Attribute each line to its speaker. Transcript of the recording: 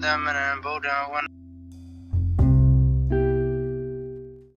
Speaker 1: them and I bow down when